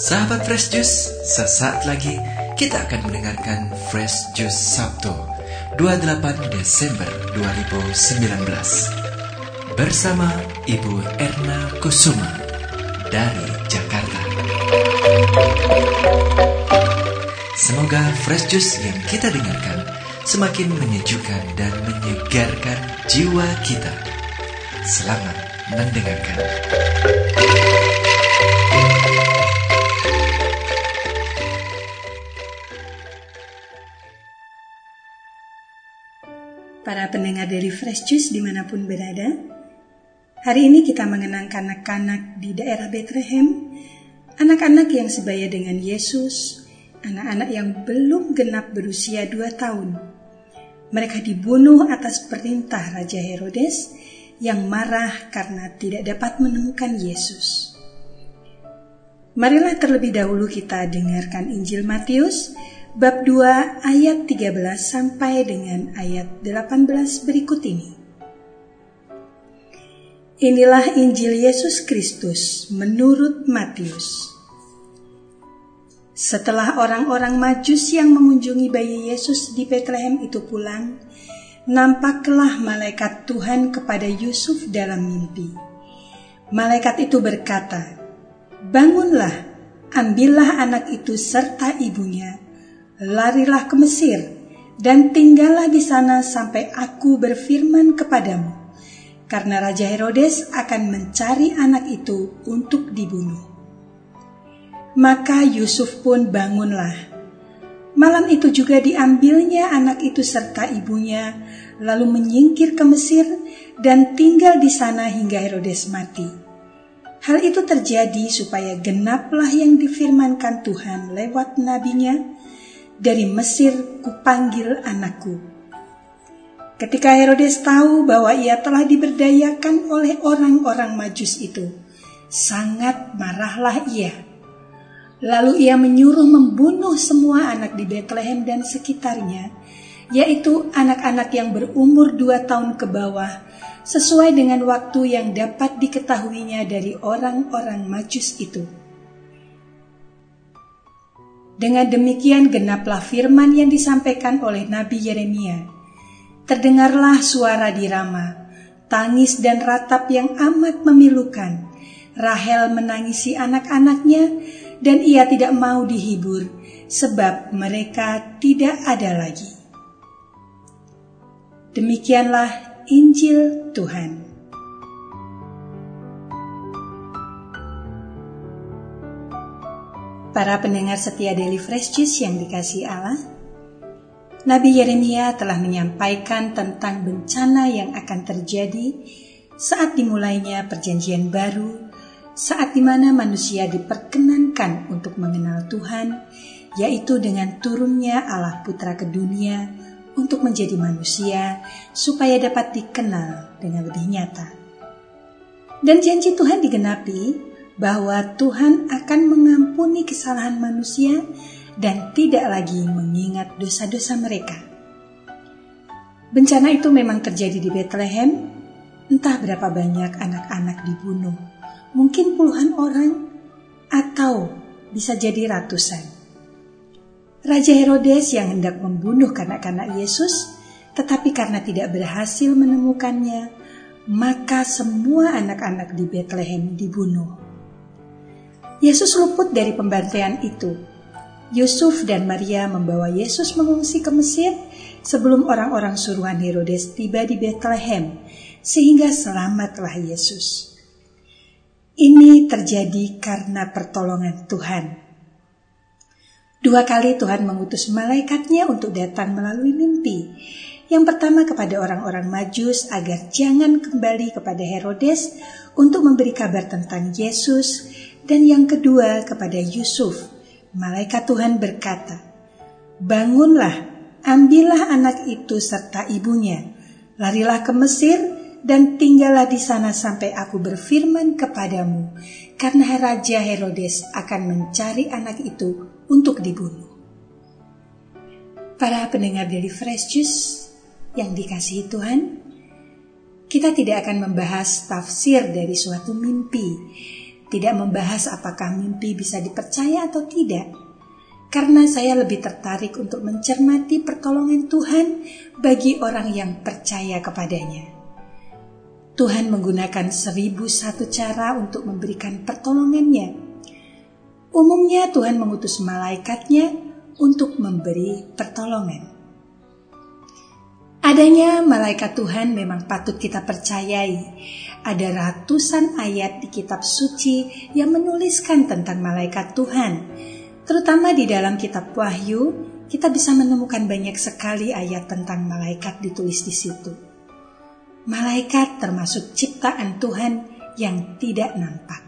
Sahabat Fresh Juice, sesaat lagi kita akan mendengarkan Fresh Juice Sabtu 28 Desember 2019 bersama Ibu Erna Kusuma dari Jakarta. Semoga Fresh Juice yang kita dengarkan semakin menyejukkan dan menyegarkan jiwa kita. Selamat mendengarkan. Para pendengar dari Fresh Juice di mana pun berada, hari ini kita mengenang anak-anak di daerah Bethlehem, anak-anak yang sebaya dengan Yesus, anak-anak yang belum genap berusia dua tahun. Mereka dibunuh atas perintah Raja Herodes yang marah karena tidak dapat menemukan Yesus. Marilah terlebih dahulu kita dengarkan Injil Matius bab 2 ayat 13 sampai dengan ayat 18 berikut ini. Inilah Injil Yesus Kristus menurut Matius. Setelah orang-orang Majus yang mengunjungi bayi Yesus di Bethlehem itu pulang, nampaklah malaikat Tuhan kepada Yusuf dalam mimpi. Malaikat itu berkata, "Bangunlah, ambillah anak itu serta ibunya, larilah ke Mesir, dan tinggallah di sana sampai aku berfirman kepadamu." Karena Raja Herodes akan mencari anak itu untuk dibunuh. Maka Yusuf pun bangunlah. Malam itu juga diambilnya anak itu serta ibunya, lalu menyingkir ke Mesir dan tinggal di sana hingga Herodes mati. Hal itu terjadi supaya genaplah yang difirmankan Tuhan lewat nabinya, dari Mesir kupanggil anakku. Ketika Herodes tahu bahwa ia telah diberdayakan oleh orang-orang majus itu, sangat marahlah ia Lalu ia menyuruh membunuh semua anak di Bethlehem dan sekitarnya, yaitu anak-anak yang berumur dua tahun ke bawah, sesuai dengan waktu yang dapat diketahuinya dari orang-orang majus itu. Dengan demikian genaplah firman yang disampaikan oleh Nabi Yeremia. Terdengarlah suara di Rama, tangis dan ratap yang amat memilukan. Rahel menangisi anak-anaknya, dan ia tidak mau dihibur sebab mereka tidak ada lagi. Demikianlah Injil Tuhan. Para pendengar setia Daily Fresh Juice yang dikasih Allah, Nabi Yeremia telah menyampaikan tentang bencana yang akan terjadi saat dimulainya perjanjian baru saat di mana manusia diperkenankan untuk mengenal Tuhan, yaitu dengan turunnya Allah Putra ke dunia untuk menjadi manusia, supaya dapat dikenal dengan lebih nyata. Dan janji Tuhan digenapi bahwa Tuhan akan mengampuni kesalahan manusia dan tidak lagi mengingat dosa-dosa mereka. Bencana itu memang terjadi di Bethlehem, entah berapa banyak anak-anak dibunuh mungkin puluhan orang atau bisa jadi ratusan. Raja Herodes yang hendak membunuh kanak-kanak Yesus, tetapi karena tidak berhasil menemukannya, maka semua anak-anak di Bethlehem dibunuh. Yesus luput dari pembantaian itu. Yusuf dan Maria membawa Yesus mengungsi ke Mesir sebelum orang-orang suruhan Herodes tiba di Bethlehem, sehingga selamatlah Yesus. Ini terjadi karena pertolongan Tuhan. Dua kali Tuhan mengutus malaikatnya untuk datang melalui mimpi. Yang pertama kepada orang-orang Majus agar jangan kembali kepada Herodes untuk memberi kabar tentang Yesus, dan yang kedua kepada Yusuf. Malaikat Tuhan berkata, "Bangunlah, ambillah anak itu serta ibunya, larilah ke Mesir dan tinggallah di sana sampai aku berfirman kepadamu, karena Raja Herodes akan mencari anak itu untuk dibunuh. Para pendengar dari Fresh Juice yang dikasihi Tuhan, kita tidak akan membahas tafsir dari suatu mimpi, tidak membahas apakah mimpi bisa dipercaya atau tidak, karena saya lebih tertarik untuk mencermati pertolongan Tuhan bagi orang yang percaya kepadanya. Tuhan menggunakan seribu satu cara untuk memberikan pertolongannya. Umumnya Tuhan mengutus malaikatnya untuk memberi pertolongan. Adanya malaikat Tuhan memang patut kita percayai. Ada ratusan ayat di kitab suci yang menuliskan tentang malaikat Tuhan. Terutama di dalam kitab Wahyu, kita bisa menemukan banyak sekali ayat tentang malaikat ditulis di situ. Malaikat termasuk ciptaan Tuhan yang tidak nampak.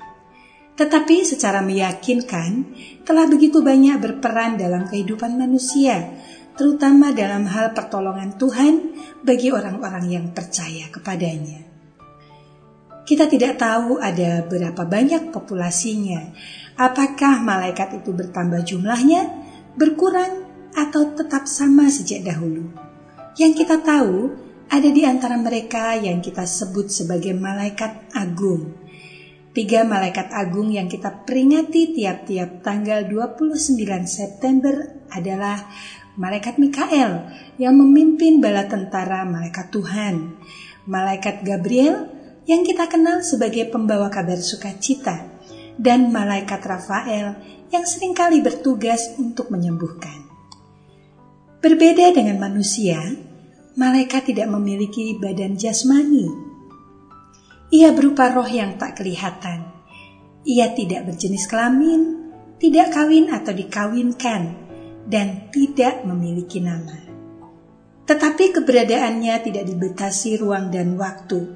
Tetapi secara meyakinkan telah begitu banyak berperan dalam kehidupan manusia, terutama dalam hal pertolongan Tuhan bagi orang-orang yang percaya kepadanya. Kita tidak tahu ada berapa banyak populasinya, apakah malaikat itu bertambah jumlahnya, berkurang, atau tetap sama sejak dahulu. Yang kita tahu ada di antara mereka yang kita sebut sebagai malaikat agung. Tiga malaikat agung yang kita peringati tiap-tiap tanggal 29 September adalah malaikat Mikael yang memimpin bala tentara malaikat Tuhan, malaikat Gabriel yang kita kenal sebagai pembawa kabar sukacita, dan malaikat Rafael yang sering kali bertugas untuk menyembuhkan. Berbeda dengan manusia, malaikat tidak memiliki badan jasmani. Ia berupa roh yang tak kelihatan. Ia tidak berjenis kelamin, tidak kawin atau dikawinkan, dan tidak memiliki nama. Tetapi keberadaannya tidak dibatasi ruang dan waktu.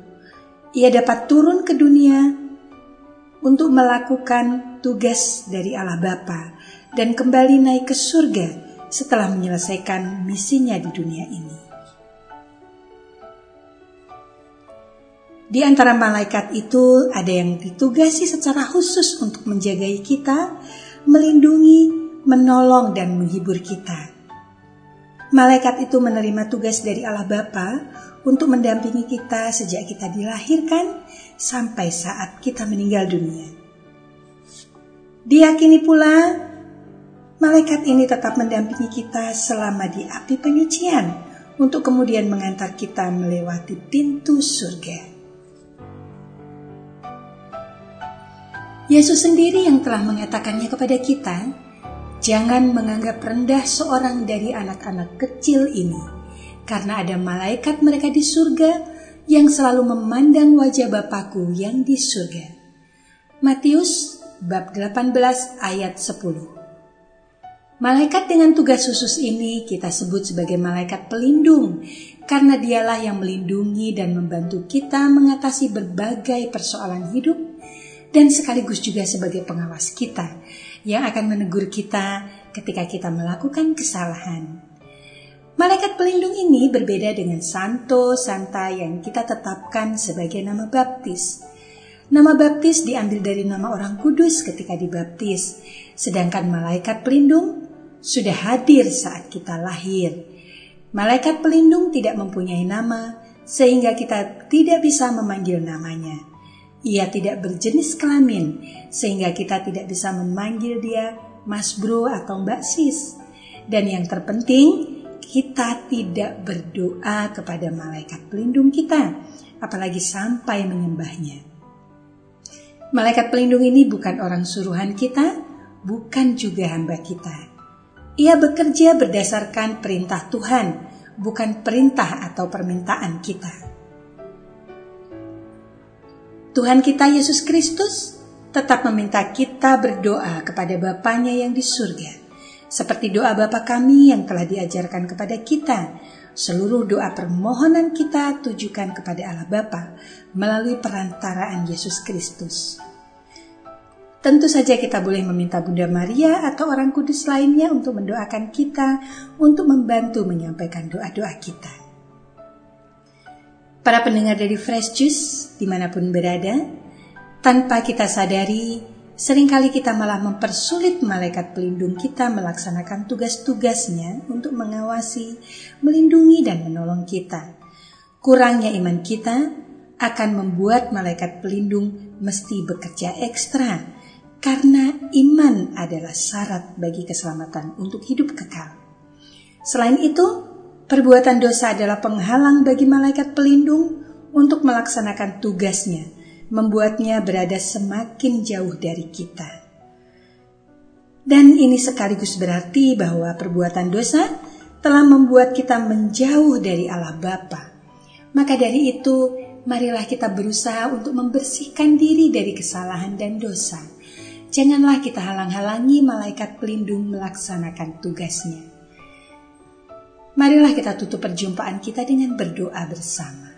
Ia dapat turun ke dunia untuk melakukan tugas dari Allah Bapa dan kembali naik ke surga setelah menyelesaikan misinya di dunia ini. Di antara malaikat itu ada yang ditugasi secara khusus untuk menjaga kita, melindungi, menolong dan menghibur kita. Malaikat itu menerima tugas dari Allah Bapa untuk mendampingi kita sejak kita dilahirkan sampai saat kita meninggal dunia. Diyakini pula, malaikat ini tetap mendampingi kita selama di api penyucian untuk kemudian mengantar kita melewati pintu surga. Yesus sendiri yang telah mengatakannya kepada kita, Jangan menganggap rendah seorang dari anak-anak kecil ini, karena ada malaikat mereka di surga yang selalu memandang wajah Bapakku yang di surga. Matius bab 18 ayat 10 Malaikat dengan tugas khusus ini kita sebut sebagai malaikat pelindung karena dialah yang melindungi dan membantu kita mengatasi berbagai persoalan hidup dan sekaligus juga sebagai pengawas kita yang akan menegur kita ketika kita melakukan kesalahan. Malaikat pelindung ini berbeda dengan santo, santa yang kita tetapkan sebagai nama baptis. Nama baptis diambil dari nama orang kudus ketika dibaptis, sedangkan malaikat pelindung sudah hadir saat kita lahir. Malaikat pelindung tidak mempunyai nama, sehingga kita tidak bisa memanggil namanya. Ia tidak berjenis kelamin, sehingga kita tidak bisa memanggil dia Mas Bro atau Mbak Sis. Dan yang terpenting, kita tidak berdoa kepada malaikat pelindung kita, apalagi sampai menyembahnya. Malaikat pelindung ini bukan orang suruhan kita, bukan juga hamba kita. Ia bekerja berdasarkan perintah Tuhan, bukan perintah atau permintaan kita. Tuhan kita Yesus Kristus tetap meminta kita berdoa kepada Bapaknya yang di surga. Seperti doa Bapa kami yang telah diajarkan kepada kita, seluruh doa permohonan kita tujukan kepada Allah Bapa melalui perantaraan Yesus Kristus. Tentu saja kita boleh meminta Bunda Maria atau orang kudus lainnya untuk mendoakan kita, untuk membantu menyampaikan doa-doa kita. Para pendengar dari Fresh Juice, di mana pun berada, tanpa kita sadari, sering kali kita malah mempersulit malaikat pelindung kita melaksanakan tugas-tugasnya untuk mengawasi, melindungi, dan menolong kita. Kurangnya iman kita akan membuat malaikat pelindung mesti bekerja ekstra karena iman adalah syarat bagi keselamatan untuk hidup kekal. Selain itu, perbuatan dosa adalah penghalang bagi malaikat pelindung untuk melaksanakan tugasnya, membuatnya berada semakin jauh dari kita. Dan ini sekaligus berarti bahwa perbuatan dosa telah membuat kita menjauh dari Allah Bapa. Maka dari itu, marilah kita berusaha untuk membersihkan diri dari kesalahan dan dosa. Janganlah kita halang-halangi malaikat pelindung melaksanakan tugasnya. Marilah kita tutup perjumpaan kita dengan berdoa bersama.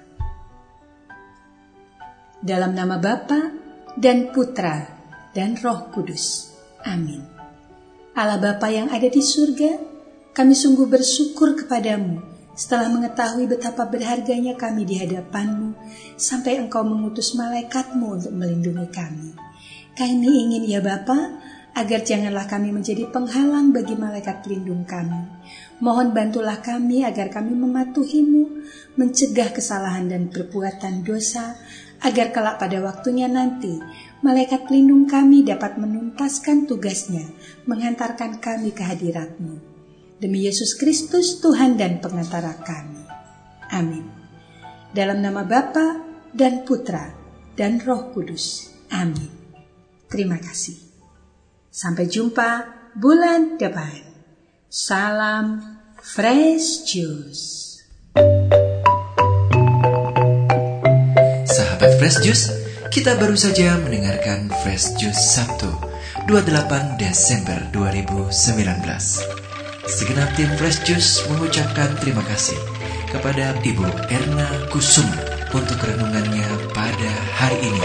Dalam nama Bapa dan Putra dan Roh Kudus. Amin. Allah Bapa yang ada di surga, kami sungguh bersyukur kepadamu setelah mengetahui betapa berharganya kami di hadapanmu sampai engkau mengutus malaikatmu untuk melindungi kami. Kami ingin ya Bapa, agar janganlah kami menjadi penghalang bagi malaikat pelindung kami. Mohon bantulah kami agar kami mematuhimu, mencegah kesalahan dan perbuatan dosa, agar kelak pada waktunya nanti malaikat pelindung kami dapat menuntaskan tugasnya, menghantarkan kami ke hadiratmu. Demi Yesus Kristus Tuhan dan pengantara kami. Amin. Dalam nama Bapa dan Putra dan Roh Kudus. Amin. Terima kasih. Sampai jumpa bulan depan. Salam Fresh Juice. Sahabat Fresh Juice, kita baru saja mendengarkan Fresh Juice Sabtu 28 Desember 2019. Segenap tim Fresh Juice mengucapkan terima kasih kepada Ibu Erna Kusuma untuk renungannya pada hari ini.